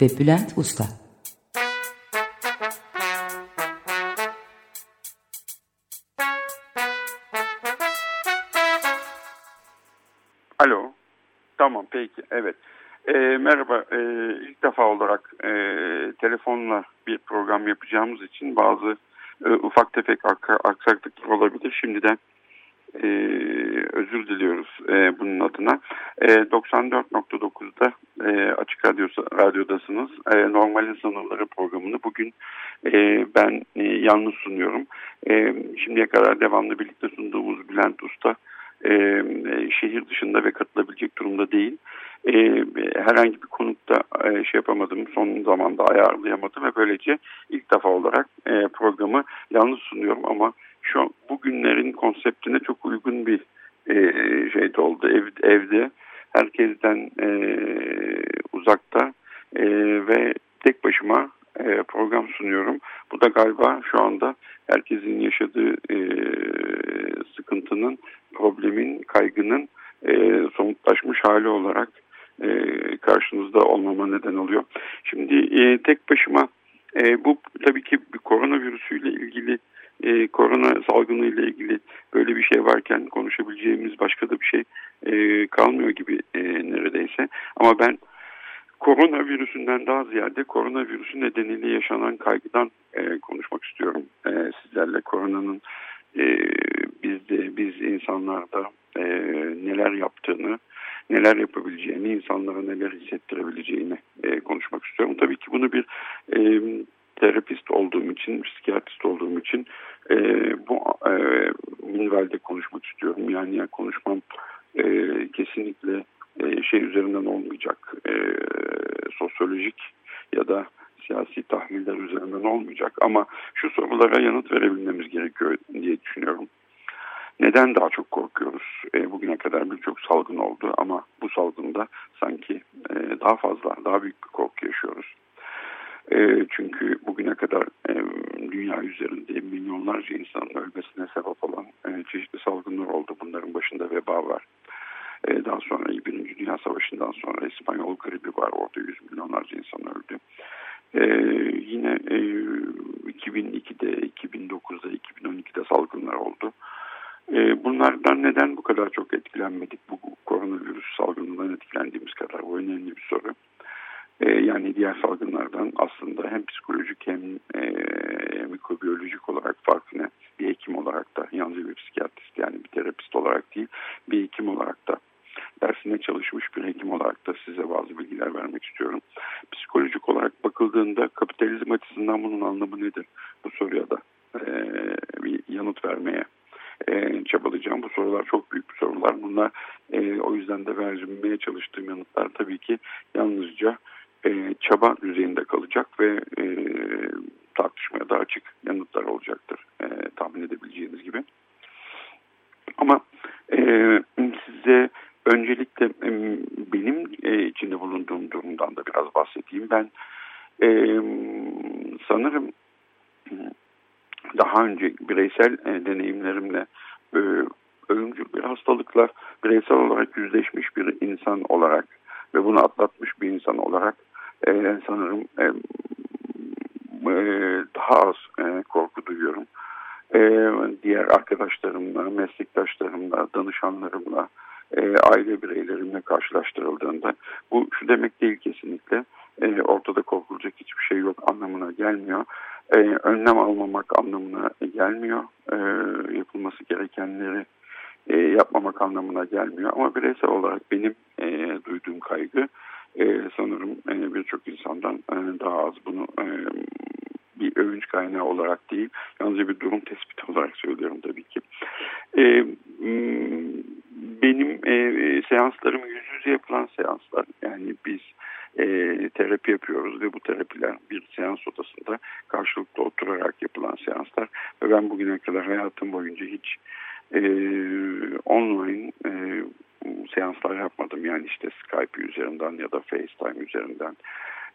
ve Bülent Usta Alo. Tamam peki evet. E, merhaba. E, ilk defa olarak e, telefonla bir program yapacağımız için bazı e, ufak tefek aksaklıklar olabilir. Şimdiden e, özür diliyoruz e, bunun adına. E, 94.9'da e, Açık Radyosu, Radyo'dasınız. E, Normalin Sınırları programını bugün e, ben e, yalnız sunuyorum. E, şimdiye kadar devamlı birlikte sunduğumuz Bülent Usta e, şehir dışında ve katılabilecek durumda değil. E, herhangi bir konukta e, şey yapamadım, son zamanda ayarlayamadım ve böylece ilk defa olarak e, programı yalnız sunuyorum ama şu bugünlerin konseptine çok uygun bir e, şey oldu. Ev, evde herkesten e, uzakta e, ve tek başıma e, program sunuyorum. Bu da galiba şu anda herkesin yaşadığı e, sıkıntının, problemin, kaygının e, somutlaşmış hali olarak e, karşınızda olmama neden oluyor. Şimdi e, tek başıma e, bu tabii ki bir koronavirüsüyle ilgili e, korona salgını ile ilgili böyle bir şey varken konuşabileceğimiz başka da bir şey e, kalmıyor gibi e, neredeyse. Ama ben koronavirüsünden daha ziyade koronavirüsü nedeniyle yaşanan kaygıdan e, konuşmak istiyorum e, sizlerle. Koronanın e, bizde, biz insanlarda e, neler yaptığını, neler yapabileceğini, insanlara neler hissettirebileceğini e, konuşmak istiyorum. Tabii ki bunu bir e, terapist olduğum için, psikiyatrist olduğum için e, bu e, minvalde konuşmak istiyorum. Yani, yani konuşmam e, kesinlikle e, şey üzerinden olmayacak, e, sosyolojik ya da siyasi tahliller üzerinden olmayacak. Ama şu sorulara yanıt verebilmemiz gerekiyor diye düşünüyorum. Neden daha çok korkuyoruz? E, bugüne kadar birçok salgın oldu ama bu salgında sanki e, daha fazla, daha büyük bir korku yaşıyoruz. E, çünkü bugüne kadar e, dünya üzerinde milyonlarca insanın ölmesine sebep olan e, çeşitli salgınlar oldu. Bunların başında veba var. Daha sonra Birinci Dünya Savaşı'ndan sonra İspanyol gribi var. Orada yüz milyonlarca insan öldü. Yine e, 2002'de, 2009'da, 2012'de salgınlar oldu. Bunlardan neden bu kadar çok etkilenmedik? Bu koronavirüs salgınından etkilendiğimiz kadar bu önemli bir soru. E, yani diğer salgınlardan aslında hem psikolojik hem e, mikrobiyolojik olarak farklı ne? Bir hekim olarak da yalnızca bir psikiyatrist yani bir terapist olarak değil bir hekim olarak da dersine çalışmış bir hekim olarak da size bazı bilgiler vermek istiyorum. Psikolojik olarak bakıldığında kapitalizm açısından bunun anlamı nedir? Bu soruya da e, bir yanıt vermeye e, çabalayacağım. Bu sorular çok büyük bir sorular. Bunlar e, o yüzden de vermeye çalıştığım yanıtlar tabii ki yalnızca e, çaba düzeyinde kalacak ve e, tartışmaya da açık yanıtlar olacaktır e, tahmin edebileceğiniz gibi. Ama e, size öncelikle e, benim e, içinde bulunduğum durumdan da biraz bahsedeyim. Ben e, sanırım daha önce bireysel e, deneyimlerimle e, ölümcül bir hastalıkla bireysel olarak yüzleşmiş bir insan olarak ve bunu atlatmış bir insan olarak e, sanırım e, e, daha az e, korku duyuyorum. E, diğer arkadaşlarımla, meslektaşlarımla, danışanlarımla, e, aile bireylerimle karşılaştırıldığında bu şu demek değil kesinlikle e, ortada korkulacak hiçbir şey yok anlamına gelmiyor. E, önlem almamak anlamına gelmiyor. E, yapılması gerekenleri e, yapmamak anlamına gelmiyor. Ama bireysel olarak benim e, duyduğum kaygı e, sanırım e, birçok insandan e, daha az bunu e, bir övünç kaynağı olarak değil, yalnızca bir durum tespiti olarak söylüyorum tabii ki. E, benim e, seanslarım yüz yüze yapılan seanslar. Yani biz terapi yapıyoruz ve bu terapiler bir seans odasında karşılıklı oturarak yapılan seanslar ve ben bugüne kadar hayatım boyunca hiç online seanslar yapmadım yani işte Skype üzerinden ya da FaceTime üzerinden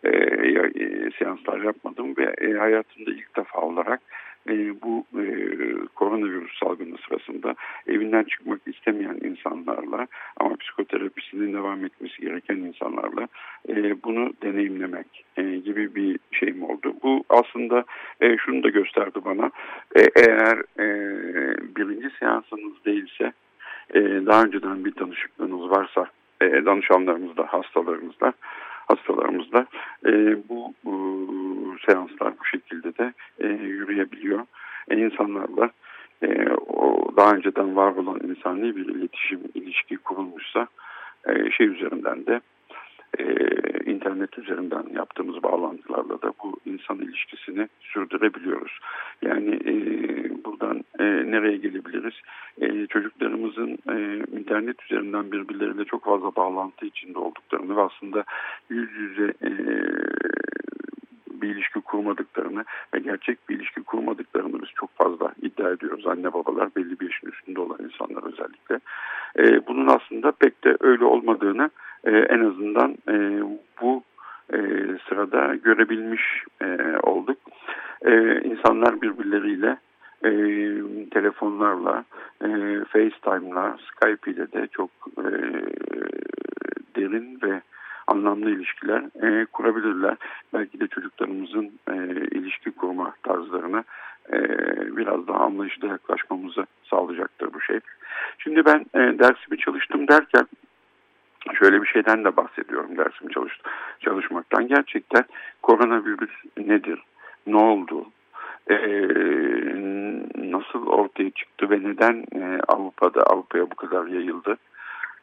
e, e, seanslar yapmadım ve e, hayatımda ilk defa olarak e, bu e, koronavirüs salgını sırasında evinden çıkmak istemeyen insanlarla ama psikoterapisinin devam etmesi gereken insanlarla e, bunu deneyimlemek e, gibi bir şeyim oldu. Bu aslında e, şunu da gösterdi bana e, eğer e, birinci seansınız değilse e, daha önceden bir tanışıklığınız varsa e, danışanlarımızda, hastalarımızda hastalarımızda e, bu, bu seanslar bu şekilde de e, yürüyebiliyor. E, insanlarla e, o daha önceden var olan insani bir iletişim ilişki kurulmuşsa e, şey üzerinden de e, internet üzerinden yaptığımız bağlantılarla da bu insan ilişkisini sürdürebiliyoruz. Yani e, buradan e, nereye gelebiliriz? E, çocuklarımızın e, internet üzerinden birbirleriyle çok fazla bağlantı içinde olduklarını ve aslında yüz yüze e, bir ilişki kurmadıklarını ve gerçek bir ilişki kurmadıklarını biz çok fazla iddia ediyoruz. Anne babalar belli bir yaşın üstünde olan insanlar özellikle. E, bunun aslında pek de öyle olmadığını e, en azından e, bu e, sırada görebilmiş e, olduk. E, insanlar birbirleriyle e, telefonlarla, e, FaceTime'la, Skype ile de çok e, derin ve anlamlı ilişkiler e, kurabilirler. Belki de çocuklarımızın e, ilişki kurma tarzlarına e, biraz daha anlayışlı yaklaşmamızı sağlayacaktır bu şey. Şimdi ben e, dersimi çalıştım derken şöyle bir şeyden de bahsediyorum dersimi çalış, çalışmaktan. Gerçekten koronavirüs nedir? Ne oldu? Ee, nasıl ortaya çıktı ve neden e, Avrupa'da Avrupa'ya bu kadar yayıldı?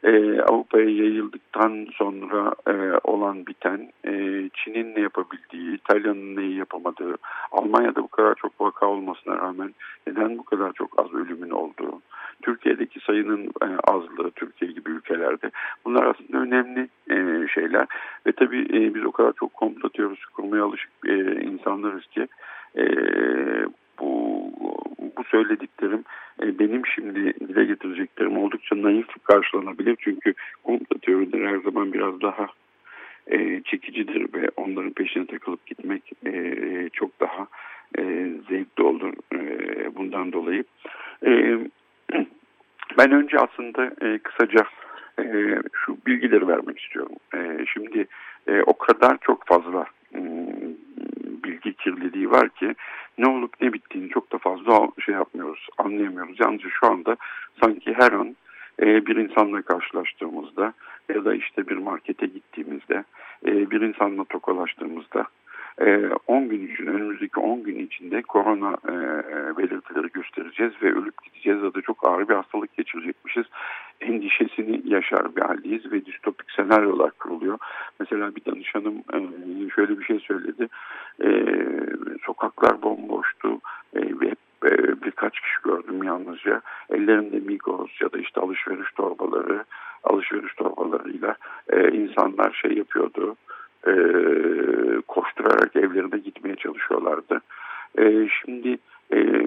e, Avrupa'ya yayıldıktan sonra e, olan biten, e, Çin'in ne yapabildiği, İtalya'nın neyi yapamadığı, Almanya'da bu kadar çok vaka olmasına rağmen neden bu kadar çok az ölümün olduğu, Türkiye'deki sayının e, azlığı, Ülkelerde bunlar aslında önemli e, şeyler. Ve tabii e, biz o kadar çok komplo teorisi kurmaya alışık e, insanlarız ki bu, bu söylediklerim benim şimdi dile getireceklerim oldukça naif karşılanabilir. Çünkü komplo teorileri her zaman biraz daha çekicidir ve onların peşine takılıp gitmek çok daha zevkli olur bundan dolayı. Ben önce aslında kısaca e, şu bilgileri vermek istiyorum. E, şimdi e, o kadar çok fazla e, bilgi kirliliği var ki ne olup ne bittiğini çok da fazla şey yapmıyoruz, anlayamıyoruz. Yalnızca şu anda sanki her an e, bir insanla karşılaştığımızda ya da işte bir markete gittiğimizde e, bir insanla tokalaştığımızda 10 gün için önümüzdeki 10 gün içinde korona e, belirtileri göstereceğiz ve ölüp gideceğiz ya da çok ağır bir hastalık geçirecekmişiz. Endişesini yaşar bir haldeyiz ve distopik senaryolar kuruluyor. Mesela bir danışanım e, şöyle bir şey söyledi. E, sokaklar bomboştu ve birkaç kişi gördüm yalnızca. Ellerinde Migros ya da işte alışveriş torbaları, alışveriş torbalarıyla insanlar şey yapıyordu e, koşturarak evlerine gitmeye çalışıyorlardı. E, şimdi e,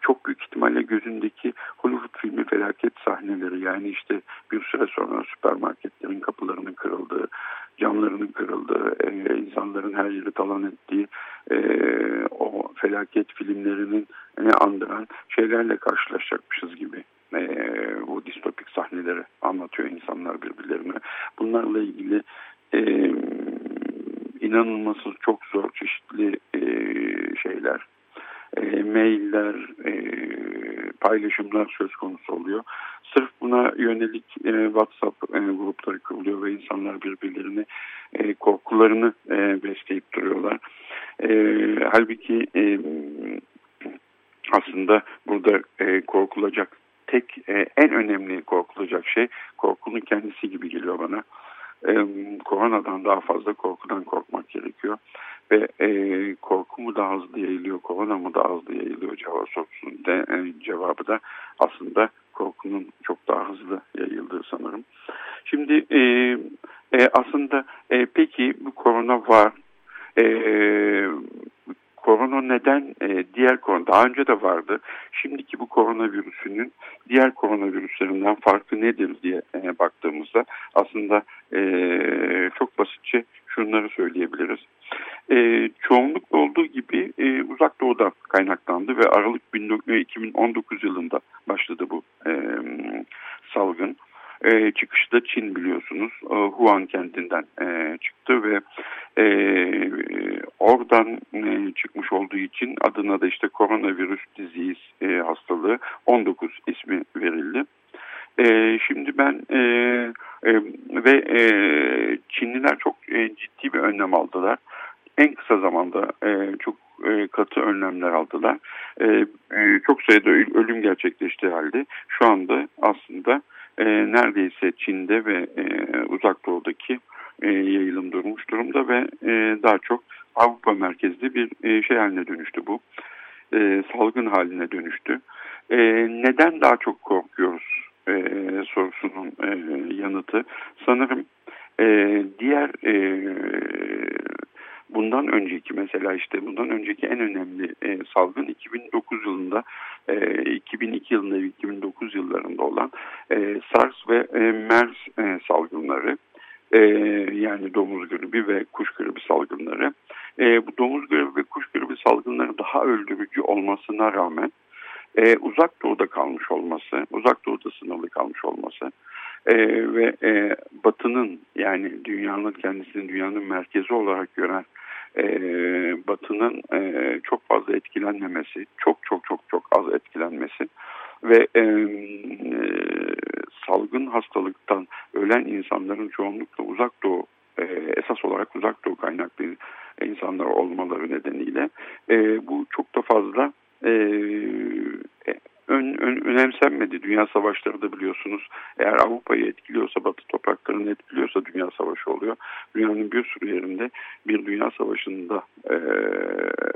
çok büyük ihtimalle gözündeki Hollywood filmi felaket sahneleri. Yani işte bir süre sonra süpermarketlerin kapılarının kırıldığı, camlarının kırıldığı, e, insanların her yeri talan ettiği e, o felaket filmlerinin ne andıran şeylerle karşılaşacakmışız gibi. E, bu distopik sahneleri anlatıyor insanlar birbirlerine. Bunlarla ilgili e, inanılması çok zor çeşitli e, şeyler, e, mailler, e, paylaşımlar söz konusu oluyor. Sırf buna yönelik e, WhatsApp e, grupları kuruluyor ve insanlar birbirlerini e, korkularını e, besleyip duruyorlar. E, halbuki e, aslında burada e, korkulacak tek e, en önemli korkulacak şey korkunun kendisi gibi geliyor bana e, koronadan daha fazla korkudan korkmak gerekiyor. Ve e, korku mu daha hızlı yayılıyor, korona mı daha hızlı yayılıyor cevabı, sorusunun de, e, cevabı da aslında korkunun çok daha hızlı yayıldığı sanırım. Şimdi e, e, aslında e, peki bu korona var. E, korona neden e, diğer korona daha önce de vardı. Şimdiki bu koronavirüsünün diğer koronavirüslerinden farkı nedir diye e, baktığımızda aslında e, çok basitçe şunları söyleyebiliriz. E, çoğunlukla olduğu gibi e, uzak doğuda kaynaklandı ve Aralık 2019 yılında başladı bu e, salgın. E, çıkışı da Çin biliyorsunuz. E, Wuhan kentinden e, çıktı ve e, oradan e, çıkmış olduğu için adına da işte koronavirüs disease e, hastalığı 19 ismi verildi. E, şimdi ben e, e, ve e, Çinliler çok e, ciddi bir önlem aldılar. En kısa zamanda e, çok e, katı önlemler aldılar. E, e, çok sayıda ölüm gerçekleşti halde şu anda aslında e, neredeyse Çin'de ve e, uzak doğudaki e, yayılım durmuş durumda ve e, daha çok Avrupa merkezli bir e, şey haline dönüştü bu. E, salgın haline dönüştü. E, neden daha çok korkuyoruz e, sorusunun e, yanıtı sanırım e, diğer e, bundan önceki mesela işte bundan önceki en önemli e, salgın 2009 yılında e, 2002 yılında ve 2009 yıllarında olan e, SARS ve e, MERS e, salgınları e, yani domuz gribi ve kuş gribi salgınları. E, bu domuz gribi ve kuş gribi salgınları daha öldürücü olmasına rağmen e, uzak doğuda kalmış olması, uzak doğuda sınırlı kalmış olması e, ve e, batının yani dünyanın kendisini dünyanın merkezi olarak gören e, batının e, çok fazla etkilenmemesi, çok çok çok çok az etkilenmesi ve e, salgın hastalıktan ölen insanların çoğunlukla uzak doğu e, esas olarak uzak doğu kaynaklı insanlar olmaları nedeniyle e, bu çok da fazla e, ön, ön, önemsenmedi. Dünya savaşları da biliyorsunuz eğer Avrupa'yı etkiliyorsa, Batı topraklarını etkiliyorsa dünya savaşı oluyor. Dünyanın bir sürü yerinde bir dünya savaşında e,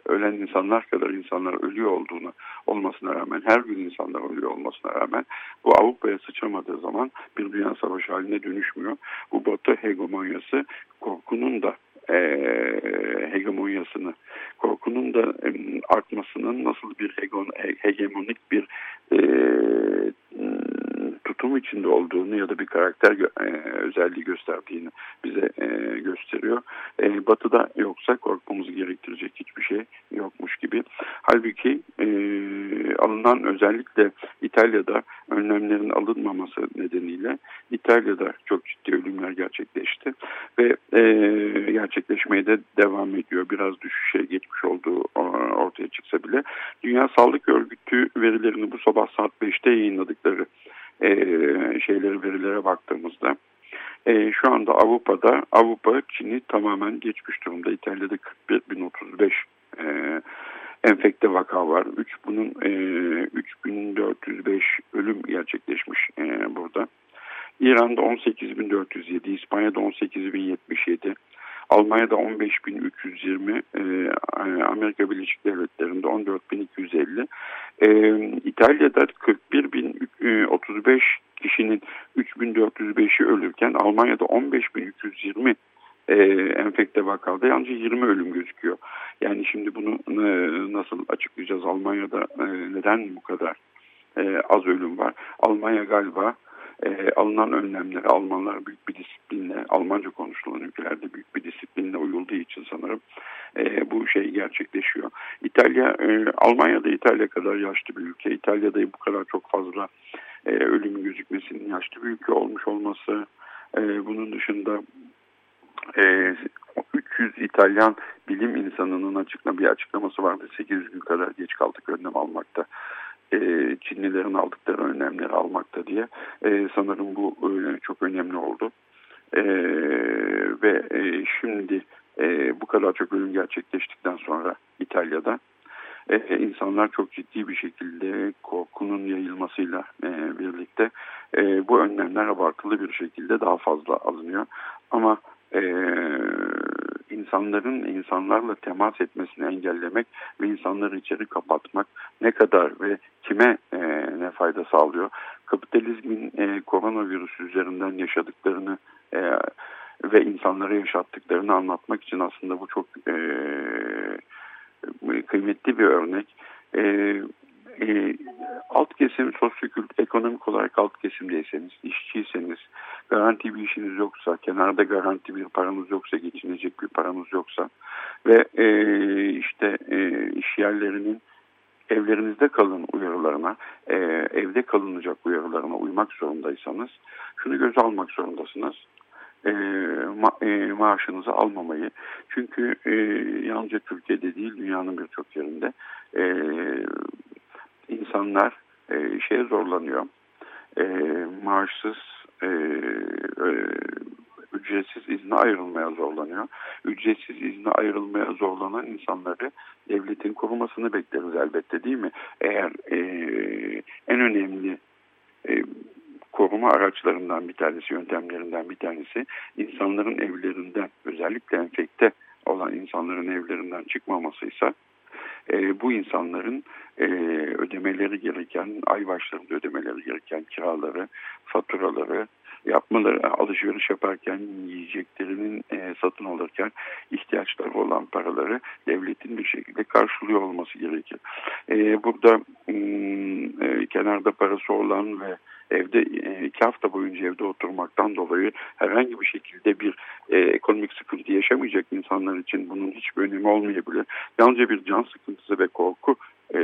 ölen insanlar kadar insanlar ölüyor olduğunu olmasına rağmen, her gün insanlar ölüyor olmasına rağmen bu Avrupa'ya sıçramadığı zaman bir dünya savaşı haline dönüşmüyor. Bu Batı hegemonyası korkunun da e, hegemonyasını, korkunun da e, artmasının nasıl bir hegemonik bir e, tutum içinde olduğunu ya da bir karakter e, özelliği gösterdiğini bize e, gösteriyor. E, batı'da yoksa korkmamızı gerektirecek hiçbir şey yokmuş gibi. Halbuki e, alınan özellikle İtalya'da önlemlerin alınmaması nedeniyle İtalya'da çok ciddi ölümler gerçekleşti ve e, gerçekleşmeye de devam ediyor. Biraz düşüşe geçmiş olduğu ortaya çıksa bile. Dünya Sağlık Örgütü verilerini bu sabah saat 5'te yayınladıkları e, şeyleri verilere baktığımızda e, şu anda Avrupa'da Avrupa Çin'i tamamen geçmiş durumda. İtalya'da 41.035 e, enfekte vaka var. 3 bunun e, 3405 ölüm gerçekleşmiş e, burada. İran'da 18407, İspanya'da 18077, Almanya'da 15.320, e, Amerika Birleşik Devletleri'nde 14.250, e, İtalya'da 41.035 kişinin 3.405'i ölürken Almanya'da 15.320 e, enfekte vakada yalnızca 20 ölüm gözüküyor. Yani şimdi bunu e, nasıl açıklayacağız Almanya'da e, neden bu kadar e, az ölüm var? Almanya galiba e, alınan önlemleri Almanlar büyük bir disiplinle, Almanca konuşulan ülkelerde büyük bir disiplinle uyulduğu için sanırım e, bu şey gerçekleşiyor. İtalya, e, Almanya'da İtalya kadar yaşlı bir ülke. İtalya'da bu kadar çok fazla e, ölümün gözükmesinin yaşlı bir ülke olmuş olması, e, bunun dışında e, 300 İtalyan bilim insanının açıkla bir açıklaması vardı. 800 gün kadar geç kaldık önlem almakta e, Çinlilerin aldıkları önlemleri almakta diye e, sanırım bu e, çok önemli oldu. E, ve e, şimdi e, bu kadar çok ölüm gerçekleştikten sonra İtalya'da e, insanlar çok ciddi bir şekilde korkunun yayılmasıyla e, birlikte e, bu önlemler abartılı bir şekilde daha fazla alınıyor. Ama e, insanların insanlarla temas etmesini engellemek ve insanları içeri kapatmak ne kadar ve kime e, ne fayda sağlıyor? kapitalizmin e, koronavirüs üzerinden yaşadıklarını e, ve insanlara yaşattıklarını anlatmak için aslında bu çok e, kıymetli bir örnek. E, e, alt kesim sosyokült ekonomik olarak alt kesimdeyseniz, işçiyseniz, garanti bir işiniz yoksa, kenarda garanti bir paranız yoksa, geçinecek bir paranız yoksa ve e, işte e, iş yerlerinin evlerinizde kalın uyarılarına, e, evde kalınacak uyarılarına uymak zorundaysanız şunu göze almak zorundasınız. E, ma, e, maaşınızı almamayı. Çünkü e, yalnızca Türkiye'de değil dünyanın birçok yerinde e, insanlar e, şeye zorlanıyor. E, maaşsız e, e, ücretsiz izne ayrılmaya zorlanıyor. Ücretsiz izne ayrılmaya zorlanan insanları devletin korumasını bekleriz elbette değil mi? Eğer e, en önemli e, koruma araçlarından bir tanesi, yöntemlerinden bir tanesi insanların evlerinden özellikle enfekte olan insanların evlerinden çıkmamasıysa e, bu insanların e, ödemeleri gereken, ay başlarında ödemeleri gereken kiraları, faturaları, yapmaları, alışveriş yaparken yiyeceklerinin e, satın alırken ihtiyaçları olan paraları devletin bir şekilde karşılıyor olması gerekir. E, burada e, kenarda parası olan ve evde e, iki hafta boyunca evde oturmaktan dolayı herhangi bir şekilde bir e, ekonomik sıkıntı yaşamayacak insanlar için bunun hiçbir önemi olmayabilir. Yalnızca bir can sıkıntısı ve korku e,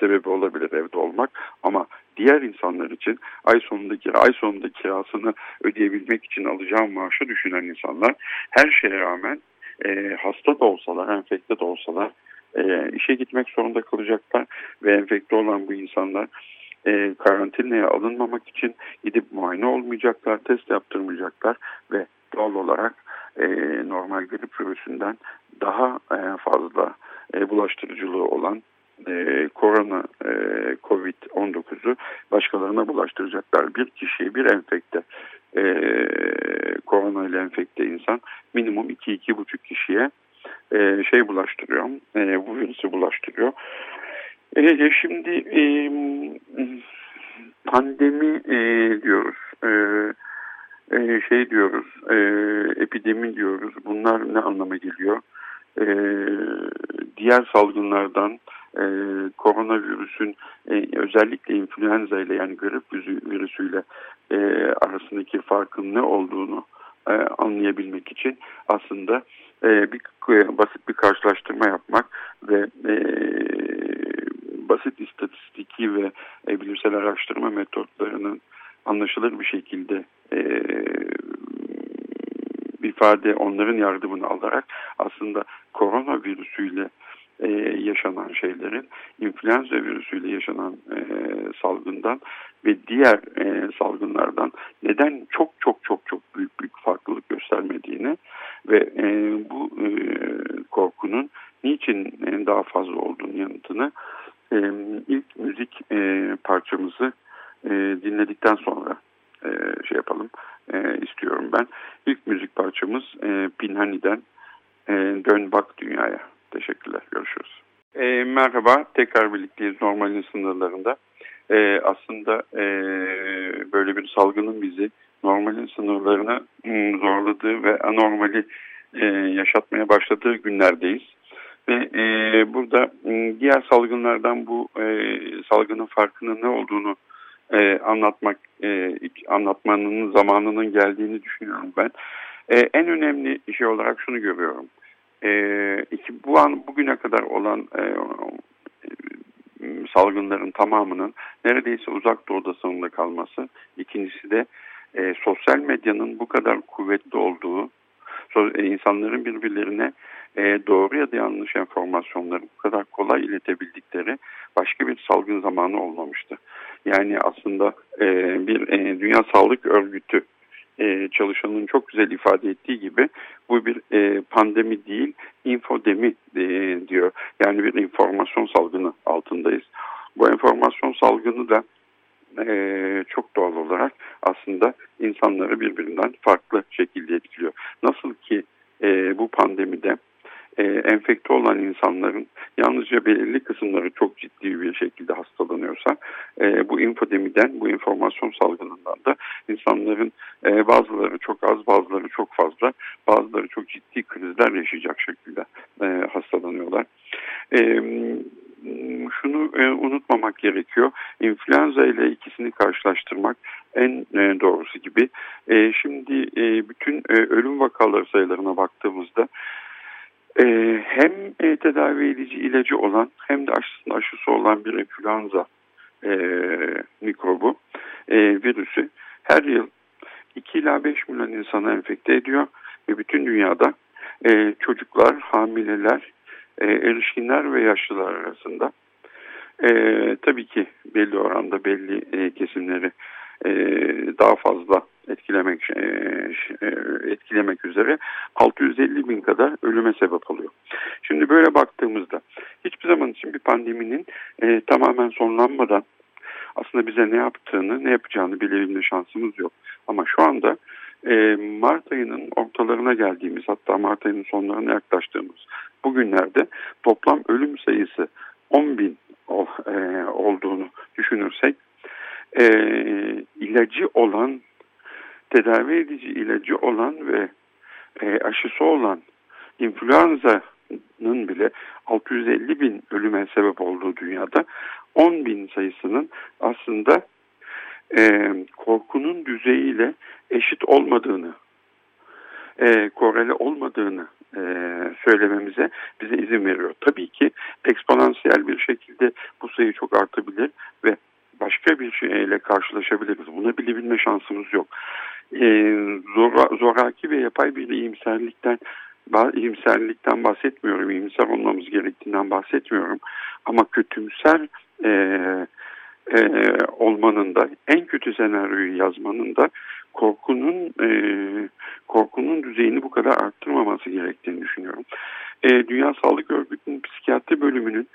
sebebi olabilir evde olmak ama diğer insanlar için ay sonundaki ay sonunda kirasını ödeyebilmek için alacağım maaşı düşünen insanlar her şeye rağmen e, hasta da olsalar, enfekte de olsalar e, işe gitmek zorunda kalacaklar ve enfekte olan bu insanlar e, karantinaya alınmamak için gidip muayene olmayacaklar, test yaptırmayacaklar ve doğal olarak e, normal grip virüsünden daha e, fazla e, bulaştırıcılığı olan e, korona e, COVID-19'u başkalarına bulaştıracaklar. Bir kişiye bir enfekte e, korona ile enfekte insan minimum 2-2,5 kişiye e, şey bulaştırıyor. E, bu virüsü bulaştırıyor. E, şimdi e, pandemi e, diyoruz. E, e, şey diyoruz. E, epidemi diyoruz. Bunlar ne anlama geliyor? E, diğer salgınlardan e, koronavirüsün e, özellikle influenza ile yani grip virüsüyle e, arasındaki farkın ne olduğunu e, anlayabilmek için aslında e, bir basit bir karşılaştırma yapmak ve e, basit istatistiki ve e, bilimsel araştırma metotlarının anlaşılır bir şekilde e, ifade onların yardımını alarak aslında koronavirüsüyle e, yaşanan şeylerin influenza virüsüyle yaşanan e, salgından ve diğer e, salgınlardan neden çok çok çok çok büyük büyük farklılık göstermediğini ve e, bu e, korkunun niçin e, daha fazla olduğunu yanıtını e, ilk müzik e, parçamızı e, dinledikten sonra e, şey yapalım e, istiyorum ben. İlk müzik parçamız e, Pinhani'den e, Dön Bak Dünya'ya. Teşekkürler. Görüşürüz. E, merhaba. Tekrar birlikteyiz normalin sınırlarında. E, aslında e, böyle bir salgının bizi normalin sınırlarını hmm, zorladığı ve anormali e, yaşatmaya başladığı günlerdeyiz. Ve e, burada diğer salgınlardan bu e, salgının farkının ne olduğunu e, anlatmak e, anlatmanın zamanının geldiğini düşünüyorum ben. E, en önemli şey olarak şunu görüyorum. E, iki, bu an bugüne kadar olan e, salgınların tamamının neredeyse uzak doğuda sınırlı kalması. İkincisi de e, sosyal medyanın bu kadar kuvvetli olduğu, e, insanların birbirlerine e, doğru ya da yanlış enformasyonları bu kadar kolay iletebildikleri başka bir salgın zamanı olmamıştı. Yani aslında e, bir e, Dünya Sağlık Örgütü e, çalışanın çok güzel ifade ettiği gibi bu bir e, pandemi değil infodemi e, diyor. Yani bir informasyon salgını altındayız. Bu informasyon salgını da e, çok doğal olarak aslında insanları birbirinden farklı şekilde etkiliyor. Nasıl ki e, bu pandemide e, enfekte olan insanların yalnızca belirli kısımları çok ciddi bir şekilde hastalanıyorsa e, bu infodemiden, bu informasyon salgınından da insanların e, bazıları çok az, bazıları çok fazla, bazıları çok ciddi krizler yaşayacak şekilde e, hastalanıyorlar. E, şunu e, unutmamak gerekiyor. İnfluenza ile ikisini karşılaştırmak en e, doğrusu gibi. E, şimdi e, bütün e, ölüm vakaları sayılarına baktığımızda e, hem e, tedavi edici ilacı olan hem de aşısının aşısı olan bir influenza e, mikrobu, e, virüsü her yıl 2 ila 5 milyon insana enfekte ediyor ve bütün dünyada e, çocuklar, hamileler, e, erişkinler ve yaşlılar arasında e, tabii ki belli oranda belli e, kesimleri e, daha fazla etkilemek e, e, etkilemek üzere 650 bin kadar ölüme sebep oluyor. Şimdi böyle baktığımızda hiçbir zaman için bir pandeminin e, tamamen sonlanmadan aslında bize ne yaptığını, ne yapacağını bilebilme şansımız yok. Ama şu anda e, Mart ayının ortalarına geldiğimiz hatta Mart ayının sonlarına yaklaştığımız bugünlerde toplam ölüm sayısı 10 bin e, olduğunu düşünürsek e, ilacı olan tedavi edici ilacı olan ve e, aşısı olan influenza'nın bile 650 bin ölüme sebep olduğu dünyada 10 bin sayısının aslında korkunun düzeyiyle eşit olmadığını, e, korele olmadığını e, söylememize bize izin veriyor. Tabii ki eksponansiyel bir şekilde bu sayı çok artabilir ve başka bir şeyle karşılaşabiliriz. Buna bilebilme şansımız yok. E, zora, zoraki ve yapay bir iyimserlikten iyimserlikten bahsetmiyorum. İyimser olmamız gerektiğinden bahsetmiyorum. Ama kötümser e, e, olmanın da en kötü senaryoyu yazmanın da korkunun e, korkunun düzeyini bu kadar arttırmaması gerektiğini düşünüyorum. E, Dünya Sağlık Örgütü'nün psikiyatri bölümünün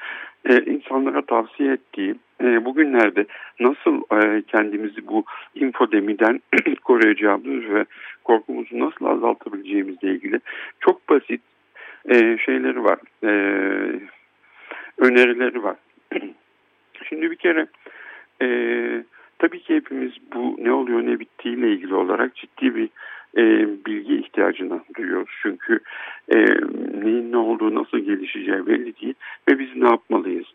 e, insanlara tavsiye ettiği e, bugünlerde nasıl e, kendimizi bu infodemiden koruyacağımız ve korkumuzu nasıl azaltabileceğimizle ilgili çok basit e, şeyleri var. E, önerileri var. Şimdi bir kere e, tabii ki hepimiz bu ne oluyor ne bittiğiyle ilgili olarak ciddi bir e, bilgi ihtiyacına duyuyoruz. Çünkü e, neyin ne olduğu nasıl gelişeceği belli değil ve biz ne yapmalıyız?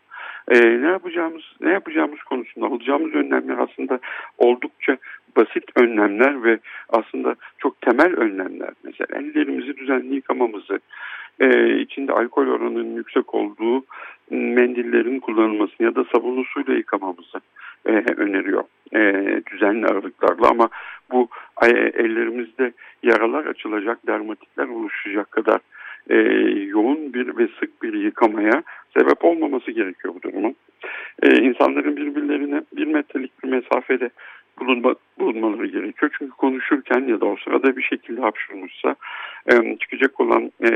E, ne yapacağımız ne yapacağımız konusunda alacağımız önlemler aslında oldukça basit önlemler ve aslında çok temel önlemler. Mesela ellerimizi düzenli yıkamamızı, e, içinde alkol oranının yüksek olduğu mendillerin kullanılmasını ya da sabunlu suyla yıkamamızı e, öneriyor e, düzenli aralıklarla ama bu ellerimizde yaralar açılacak, dermatitler oluşacak kadar e, yoğun bir ve sık bir yıkamaya sebep olmaması gerekiyor bu durumun. E, insanların birbirlerine bir metrelik bir mesafede bulunma, bulunmaları gerekiyor. Çünkü konuşurken ya da o sırada bir şekilde hapşırmışsa e, çıkacak olan e,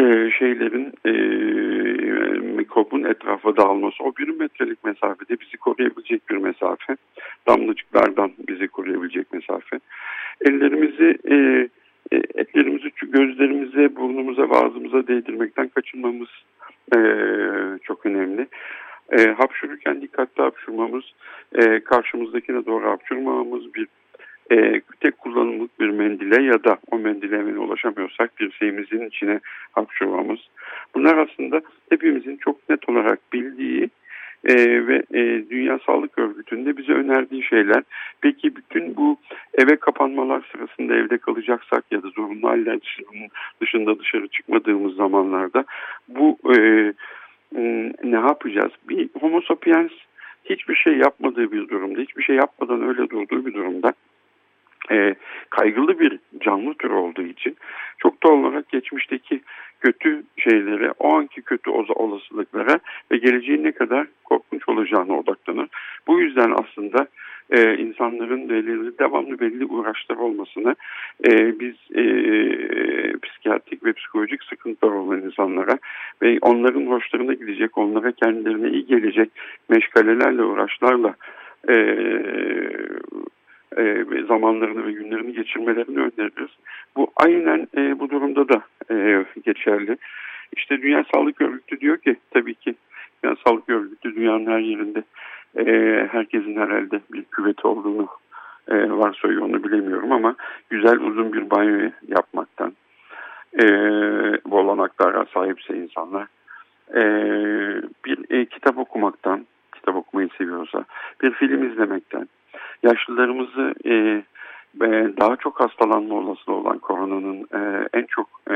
e, şeylerin e, mikrobun etrafa dağılması o bir metrelik mesafede bizi koruyabilecek bir mesafe. Damlacıklardan bizi koruyabilecek mesafe. Ellerimizi e, e etlerimizi gözlerimize, burnumuza ve ağzımıza değdirmekten kaçınmamız e, çok önemli. E, hapşururken dikkatli hapşurmamız, e, karşımızdakine doğru hapşurmamamız, bir e, tek kullanımlık bir mendile ya da o mendile hemen ulaşamıyorsak bir şeyimizin içine hapşurmamız. Bunlar aslında hepimizin çok net olarak bildiği e, ve e, Dünya Sağlık Örgütü'nde bize önerdiği şeyler. Peki bütün bu eve kapanmalar sırasında evde kalacaksak ya da zorunlu haller dışında dışarı çıkmadığımız zamanlarda bu e, ne yapacağız? Bir homo sapiens hiçbir şey yapmadığı bir durumda, hiçbir şey yapmadan öyle durduğu bir durumda e, kaygılı bir canlı tür olduğu için çok doğal olarak geçmişteki kötü şeylere, o anki kötü olasılıklara ve geleceğin ne kadar korkunç olacağına odaklanır. Bu yüzden aslında e, insanların belirli, devamlı belli uğraşlar olmasını e, biz e, psikiyatrik ve psikolojik sıkıntılar olan insanlara ve onların hoşlarına gidecek, onlara kendilerine iyi gelecek meşgalelerle, uğraşlarla e, e, zamanlarını ve günlerini geçirmelerini öneririz. Bu aynen e, bu durumda da e, geçerli. İşte Dünya Sağlık Örgütü diyor ki tabii ki Dünya Sağlık Örgütü dünyanın her yerinde e, herkesin herhalde bir küveti olduğunu e, varsayıyor onu bilemiyorum ama güzel uzun bir banyo yapmaktan e, bu olanaklara sahipse insanlar e, bir e, kitap okumaktan kitap okumayı seviyorsa bir film izlemekten. Yaşlılarımızı e, daha çok hastalanma olasılığı olan koronanın e, en çok e,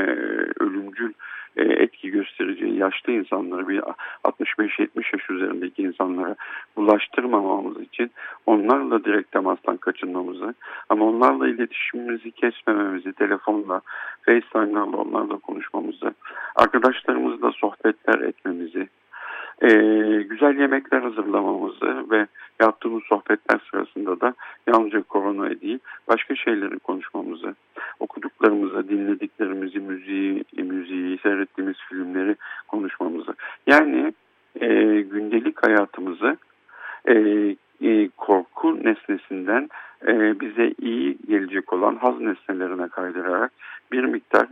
ölümcül e, etki göstereceği yaşlı insanları bir 65-70 yaş üzerindeki insanlara bulaştırmamamız için onlarla direkt temastan kaçınmamızı ama onlarla iletişimimizi kesmememizi telefonla, FaceTime'larla onlarla konuşmamızı, arkadaşlarımızla sohbetler etmemizi, e, güzel yemekler hazırlamamızı ve yaptığımız sohbetler sırasında da yalnızca korona değil başka şeyleri konuşmamızı, okuduklarımızı, dinlediklerimizi, müziği, müziği, seyrettiğimiz filmleri konuşmamızı. Yani e, gündelik hayatımızı e, e, korku nesnesinden e, bize iyi gelecek olan haz nesnelerine kaydırarak bir miktar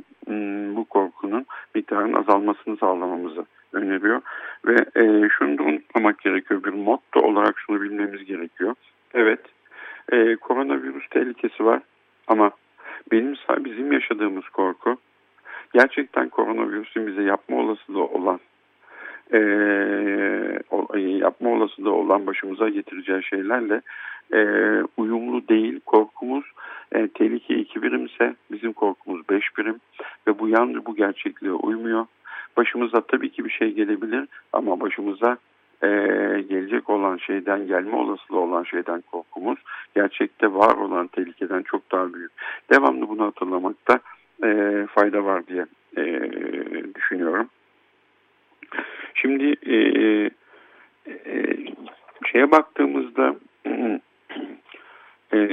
miktarının azalmasını sağlamamızı öneriyor. Ve e, şunu da unutmamak gerekiyor. Bir motto olarak şunu bilmemiz gerekiyor. Evet, e, koronavirüs tehlikesi var ama benim bizim yaşadığımız korku gerçekten koronavirüsün bize yapma olasılığı olan e, yapma olasılığı olan başımıza getireceği şeylerle e, uyumlu değil. Korkumuz e, tehlike iki birimse bizim korkumuz beş birim ve bu yan bu gerçekliğe uymuyor. Başımıza tabii ki bir şey gelebilir ama başımıza e, gelecek olan şeyden, gelme olasılığı olan şeyden korkumuz gerçekte var olan tehlikeden çok daha büyük. Devamlı bunu hatırlamakta e, fayda var diye e, düşünüyorum. Şimdi e, e, şeye baktığımızda e,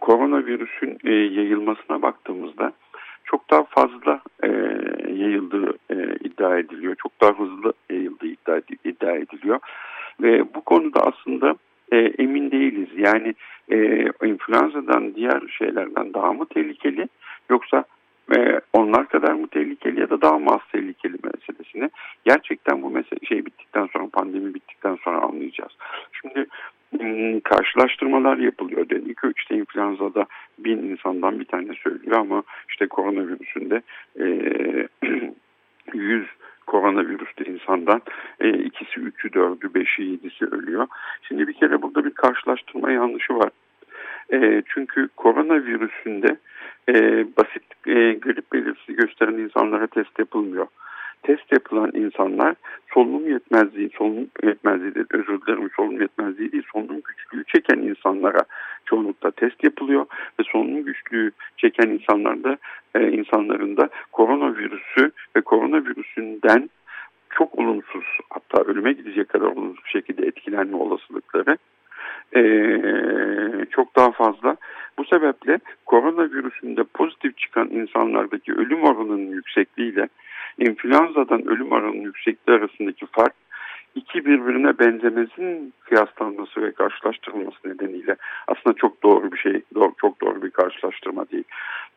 koronavirüsün e, yayılmasına baktığımızda çok daha fazla e, yayıldığı e, iddia ediliyor. Çok daha hızlı yayıldığı iddia, iddia ediliyor. Ve bu konuda aslında e, emin değiliz. Yani e, influenzadan diğer şeylerden daha mı tehlikeli yoksa e, onlar kadar mı tehlikeli ya da daha mı az tehlikeli meselesini gerçekten bu mesele şey bittikten sonra pandemi bittikten sonra anlayacağız. Hmm, karşılaştırmalar yapılıyor. Dedi ki işte influenza'da bin insandan bir tane söylüyor ama işte koronavirüsünde e, 100 koronavirüste insandan e, ikisi, üçü, dördü, beşi, yedisi ölüyor. Şimdi bir kere burada bir karşılaştırma yanlışı var. E, çünkü koronavirüsünde e, basit e, grip belirtisi gösteren insanlara test yapılmıyor test yapılan insanlar solunum yetmezliği, solunum yetmezliği de özür dilerim solunum yetmezliği değil solunum güçlüğü çeken insanlara çoğunlukla test yapılıyor ve solunum güçlüğü çeken insanlarda e, insanların da koronavirüsü ve koronavirüsünden çok olumsuz hatta ölüme gidecek kadar olumsuz şekilde etkilenme olasılıkları e, çok daha fazla. Bu sebeple koronavirüsünde pozitif çıkan insanlardaki ölüm oranının yüksekliğiyle influenzadan ölüm oranının yüksekliği arasındaki fark iki birbirine benzemesinin kıyaslanması ve karşılaştırılması nedeniyle aslında çok doğru bir şey, doğru, çok doğru bir karşılaştırma değil.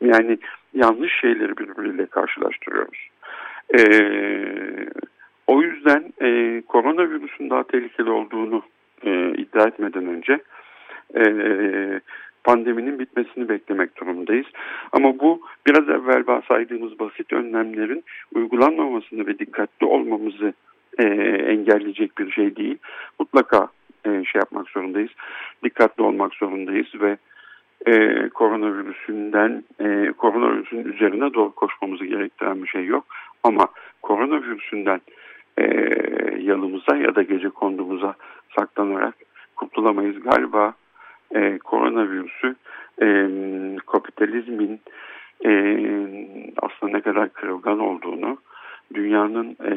Yani yanlış şeyleri birbiriyle karşılaştırıyoruz. Ee, o yüzden e, koronavirüsün daha tehlikeli olduğunu e, iddia etmeden önce e, pandeminin bitmesini beklemek durumundayız. Ama bu biraz evvel saydığımız basit önlemlerin uygulanmamasını ve dikkatli olmamızı e, engelleyecek bir şey değil. Mutlaka e, şey yapmak zorundayız, dikkatli olmak zorundayız ve e, koronavirüsünden, e, koronavirüsün üzerine doğru koşmamızı gerektiren bir şey yok. Ama koronavirüsünden e, yanımıza ya da gece kondumuza saklanarak kurtulamayız. Galiba e, koronavirüsü e, kapitalizmin e, aslında ne kadar kırılgan olduğunu, dünyanın e,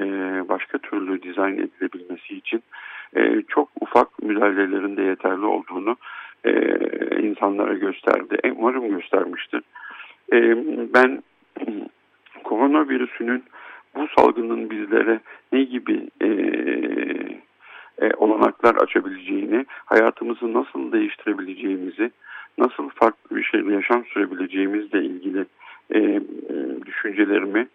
başka türlü dizayn edilebilmesi için e, çok ufak müdahalelerin de yeterli olduğunu e, insanlara gösterdi. E, umarım göstermiştir. E, ben koronavirüsünün bu salgının bizlere ne gibi e, e, olanaklar açabileceğini, hayatımızı nasıl değiştirebileceğimizi, nasıl farklı bir şeyle yaşam sürebileceğimizle ilgili e, e, düşüncelerimi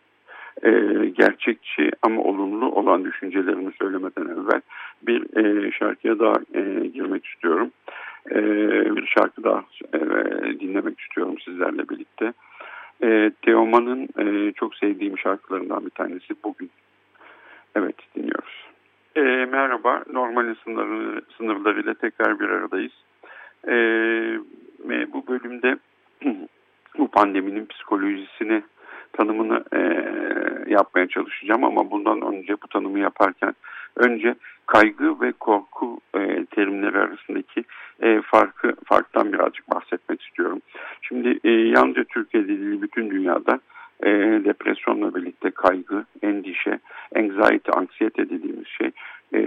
e, gerçekçi ama olumlu olan düşüncelerimi söylemeden evvel bir e, şarkıya daha e, girmek istiyorum. E, bir şarkı daha e, dinlemek istiyorum sizlerle birlikte. E, Teoman'ın e, çok sevdiğim şarkılarından bir tanesi bugün. Evet dinliyoruz. E, merhaba, normal sınırları, sınırlarıyla tekrar bir aradayız. E, bu bölümde bu pandeminin psikolojisini tanımını e, yapmaya çalışacağım ama bundan önce bu tanımı yaparken önce kaygı ve korku e, terimleri arasındaki e, farkı farktan birazcık bahsetmek istiyorum. Şimdi e, yalnızca Türkiye'de değil bütün dünyada e, depresyonla birlikte kaygı, endişe, anxiety, anksiyete dediğimiz şey e,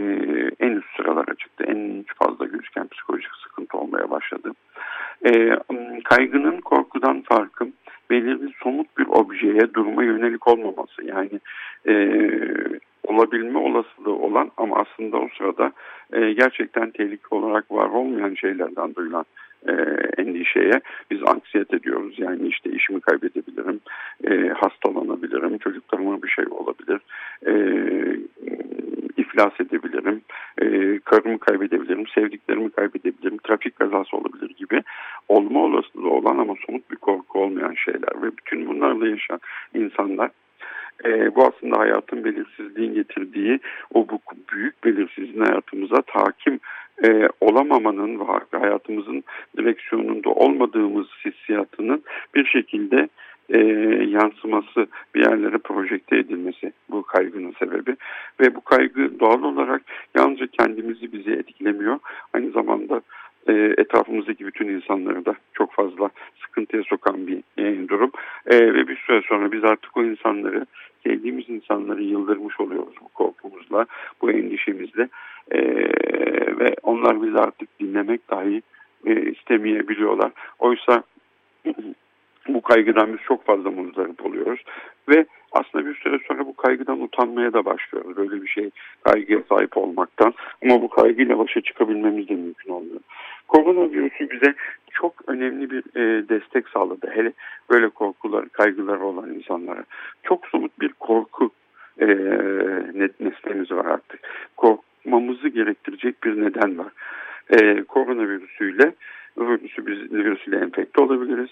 en üst sıralara çıktı. En fazla gözüken psikolojik sıkıntı olmaya başladı. E, kaygının korkudan farkı belirli somut bir objeye, duruma yönelik olmaması. Yani e, olabilme olasılığı olan ama aslında o sırada e, gerçekten tehlike olarak var olmayan şeylerden duyulan e, endişeye biz anksiyete diyoruz. Yani işte işimi kaybedebilirim, e, hastalanabilirim, çocuklarıma bir şey olabilir, e, iflas edebilirim, e, karımı kaybedebilirim, sevdiklerimi kaybedebilirim, trafik kazası olabilir gibi olma olasılığı olan ama somut bir korku olmayan şeyler ve bütün bunlarla yaşayan insanlar e, bu aslında hayatın belirsizliğin getirdiği o bu büyük belirsizliğin hayatımıza takim e, olamamanın ve hayatımızın direksiyonunda olmadığımız hissiyatının bir şekilde e, yansıması, bir yerlere projekte edilmesi bu kaygının sebebi. Ve bu kaygı doğal olarak yalnızca kendimizi bizi etkilemiyor. Aynı zamanda e, etrafımızdaki bütün insanları da çok fazla sıkıntıya sokan bir e, durum. E, ve bir süre sonra biz artık o insanları, sevdiğimiz insanları yıldırmış oluyoruz bu korkumuzla, bu endişemizle. E, ve onlar bizi artık dinlemek dahi e, istemeyebiliyorlar. Oysa bu kaygıdan biz çok fazla muzdarip oluyoruz ve aslında bir süre sonra bu kaygıdan utanmaya da başlıyoruz. Böyle bir şey kaygıya sahip olmaktan ama bu kaygıyla başa çıkabilmemiz de mümkün olmuyor. Koronavirüsü bize çok önemli bir e, destek sağladı. Hele böyle korkular, kaygıları olan insanlara. Çok somut bir korku e, nesnemiz var artık. Korkmamızı gerektirecek bir neden var. E, koronavirüsüyle virüsü biz virüsüyle enfekte olabiliriz.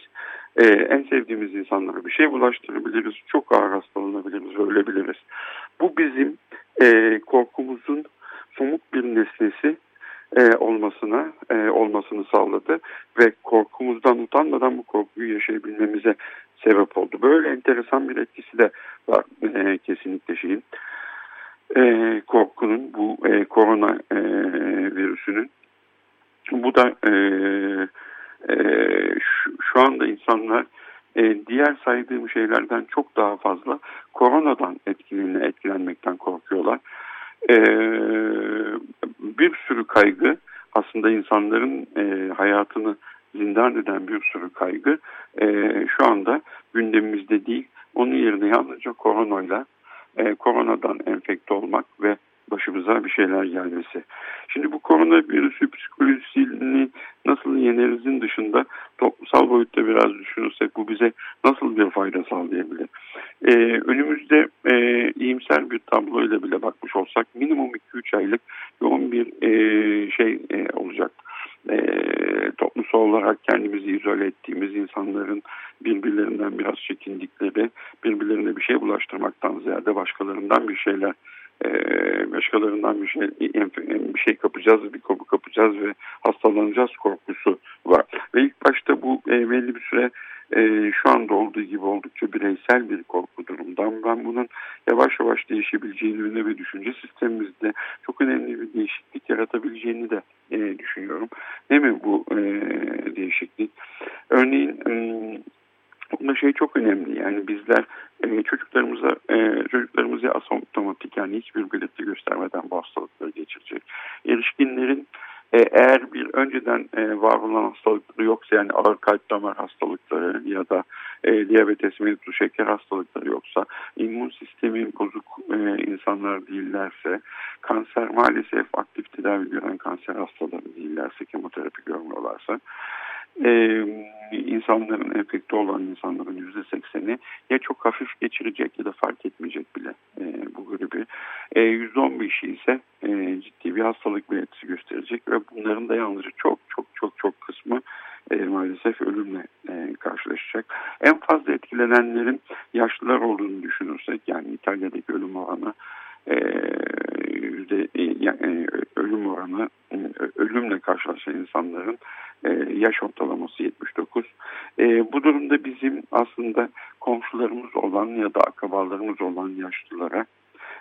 Ee, en sevdiğimiz insanlara bir şey bulaştırabiliriz. Çok ağır hastalanabiliriz, ölebiliriz. Bu bizim e, korkumuzun somut bir nesnesi e, olmasına e, olmasını sağladı ve korkumuzdan utanmadan bu korkuyu yaşayabilmemize sebep oldu. Böyle enteresan bir etkisi de var e, kesinlikle şeyin. E, korkunun bu e, korona e, virüsünün bu da e, e, şu, şu anda insanlar e, diğer saydığım şeylerden çok daha fazla koronadan etkilenme, etkilenmekten korkuyorlar. E, bir sürü kaygı aslında insanların e, hayatını zindan eden bir sürü kaygı e, şu anda gündemimizde değil. Onun yerine yalnızca koronayla, e, koronadan enfekte olmak ve başımıza bir şeyler gelmesi. Şimdi bu koronavirüsü psikolojisini nasıl yenerizin dışında toplumsal boyutta biraz düşünürsek bu bize nasıl bir fayda sağlayabilir? Ee, önümüzde e, iyimser bir tabloyla bile bakmış olsak minimum 2-3 aylık yoğun bir e, şey e, olacak. E, toplumsal olarak kendimizi izole ettiğimiz insanların birbirlerinden biraz çekindikleri, birbirlerine bir şey bulaştırmaktan ziyade başkalarından bir şeyler e, başkalarından bir şey bir şey kapacağız, bir kopu kapacağız ve hastalanacağız korkusu var. Ve ilk başta bu e, belli bir süre e, şu anda olduğu gibi oldukça bireysel bir korku durumdan. Ben bunun yavaş yavaş değişebileceğini ve düşünce sistemimizde çok önemli bir değişiklik yaratabileceğini de e, düşünüyorum. Ne mi bu e, değişiklik? Örneğin e, Bunda şey çok önemli yani bizler e, çocuklarımıza e, çocuklarımızı asomptomatik yani hiçbir belirti göstermeden bu hastalıkları geçirecek. Erişkinlerin e, eğer bir önceden e, var olan hastalıkları yoksa yani ağır kalp damar hastalıkları ya da e, diyabetes, mellitus, şeker hastalıkları yoksa, immün sistemi bozuk e, insanlar değillerse, kanser maalesef aktif tedavi gören kanser hastaları değillerse, kemoterapi görmüyorlarsa, e, insanların enfekte olan insanların yüzde sekseni ya çok hafif geçirecek ya da fark etmeyecek bile e, bu gribi. Yüzde on beşi ise e, ciddi bir hastalık belirtisi gösterecek ve bunların da yalnızca çok çok çok çok kısmı e, maalesef ölümle e, karşılaşacak. En fazla etkilenenlerin yaşlılar olduğunu düşünürsek yani İtalya'daki ölüm oranı e, yüzde e, yani, ölüm oranı e, ölümle karşılaşan insanların e, yaş ortalaması 79. E, bu durumda bizim aslında komşularımız olan ya da akrabalarımız olan yaşlılara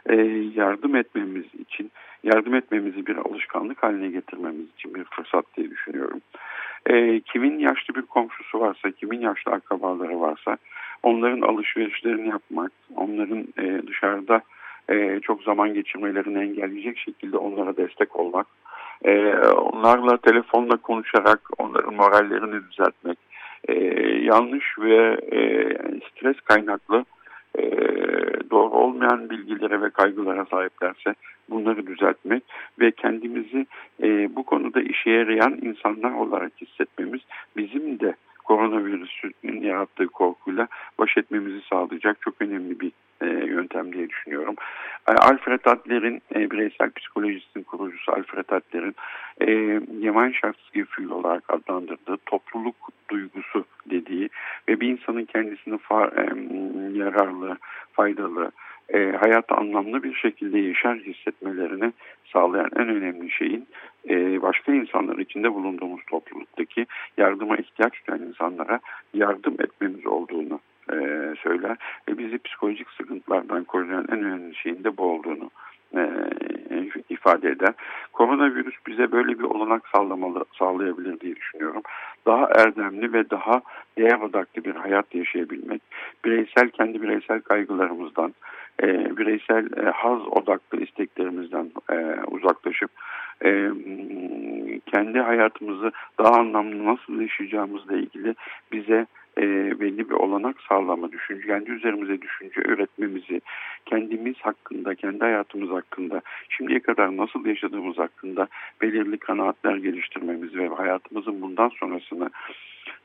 e, yardım etmemiz için, yardım etmemizi bir alışkanlık haline getirmemiz için bir fırsat diye düşünüyorum. E, kimin yaşlı bir komşusu varsa, kimin yaşlı akrabaları varsa onların alışverişlerini yapmak, onların e, dışarıda e, çok zaman geçirmelerini engelleyecek şekilde onlara destek olmak, e, onlarla telefonla konuşarak onların morallerini düzeltmek, e, yanlış ve e, stres kaynaklı e, doğru olmayan bilgilere ve kaygılara sahiplerse bunları düzeltmek ve kendimizi e, bu konuda işe yarayan insanlar olarak hissetmemiz bizim de koronavirüsün yarattığı korkuyla baş etmemizi sağlayacak çok önemli bir e, yöntem diye. Alfred Adler'in e, bireysel psikolojisinin kurucusu Alfred Adler'in e, Gemeinschaftsgefühl olarak adlandırdığı topluluk duygusu dediği ve bir insanın kendisini fa, e, yararlı, faydalı, e, hayatı anlamlı bir şekilde yaşar hissetmelerini sağlayan en önemli şeyin e, başka insanlar içinde bulunduğumuz topluluktaki yardıma ihtiyaç duyan insanlara yardım etmemiz olduğunu e, söyler ve bizi psikolojik sıkıntılardan koruyan en önemli şeyin de bu olduğunu e, ifade eder. Koronavirüs bize böyle bir olanak sağlamalı, sağlayabilir diye düşünüyorum. Daha erdemli ve daha değer odaklı bir hayat yaşayabilmek, bireysel kendi bireysel kaygılarımızdan, e, bireysel e, haz odaklı isteklerimizden e, uzaklaşıp e, kendi hayatımızı daha anlamlı nasıl yaşayacağımızla ilgili bize e, belli bir olanak sağlama, düşünce, kendi üzerimize düşünce öğretmemizi, kendimiz hakkında, kendi hayatımız hakkında, şimdiye kadar nasıl yaşadığımız hakkında belirli kanaatler geliştirmemizi ve hayatımızın bundan sonrasını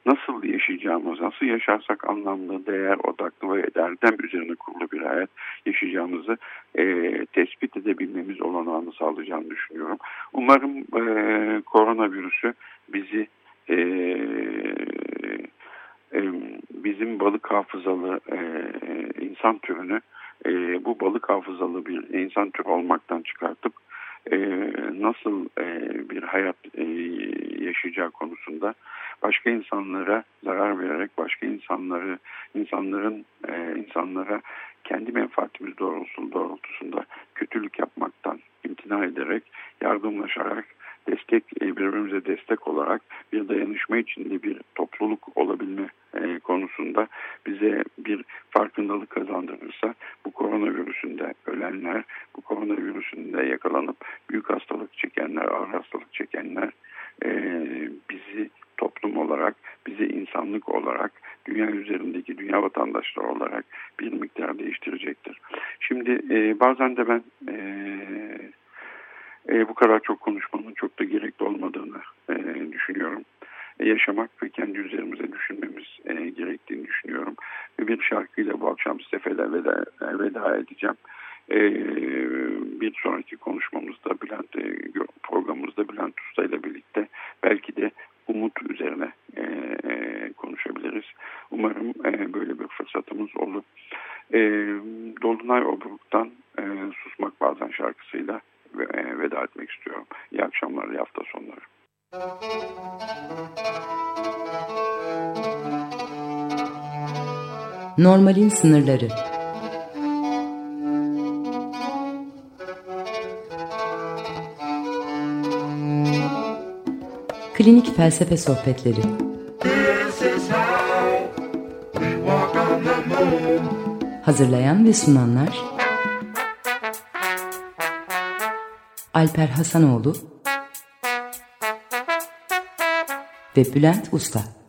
nasıl yaşayacağımız, nasıl yaşarsak anlamlı, değer odaklı ve erdem üzerine kurulu bir hayat yaşayacağımızı e, tespit edebilmemiz olanağını sağlayacağını düşünüyorum. Umarım e, koronavirüsü bizi e, bizim balık hafızalı e, insan türünü e, bu balık hafızalı bir insan türü olmaktan çıkartıp e, nasıl e, bir hayat e, yaşayacağı konusunda başka insanlara zarar vererek başka insanları insanların e, insanlara kendi menfaatimiz doğrultusunda, doğrultusunda kötülük yapmaktan imtina ederek yardımlaşarak destek e, birbirimize destek olarak bir dayanışma içinde bir topluluk olabilme e, konusunda bize bir farkındalık kazandırırsa bu koronavirüsünde ölenler, bu koronavirüsünde yakalanıp büyük hastalık çekenler, ağır hastalık çekenler e, bizi toplum olarak, bizi insanlık olarak, dünya üzerindeki dünya vatandaşları olarak bir miktar değiştirecektir. Şimdi bazen de ben e, bu kadar çok konuşmanın çok da gerekli olmadığını e, düşünüyorum. E, yaşamak ve kendi üzerimize düşünmemiz e, gerektiğini düşünüyorum. Ve bir şarkıyla bu akşam size veda, veda edeceğim. E, bir sonraki konuşmamızda Bülent e, programımızda Bülent Usta ile birlikte belki de umut üzerine e, e, konuşabiliriz. Umarım e, böyle bir fırsatımız olur. E, Dolunay Normalin sınırları. Klinik Felsefe Sohbetleri. Hazırlayan ve sunanlar Alper Hasanoğlu ve Bülent Usta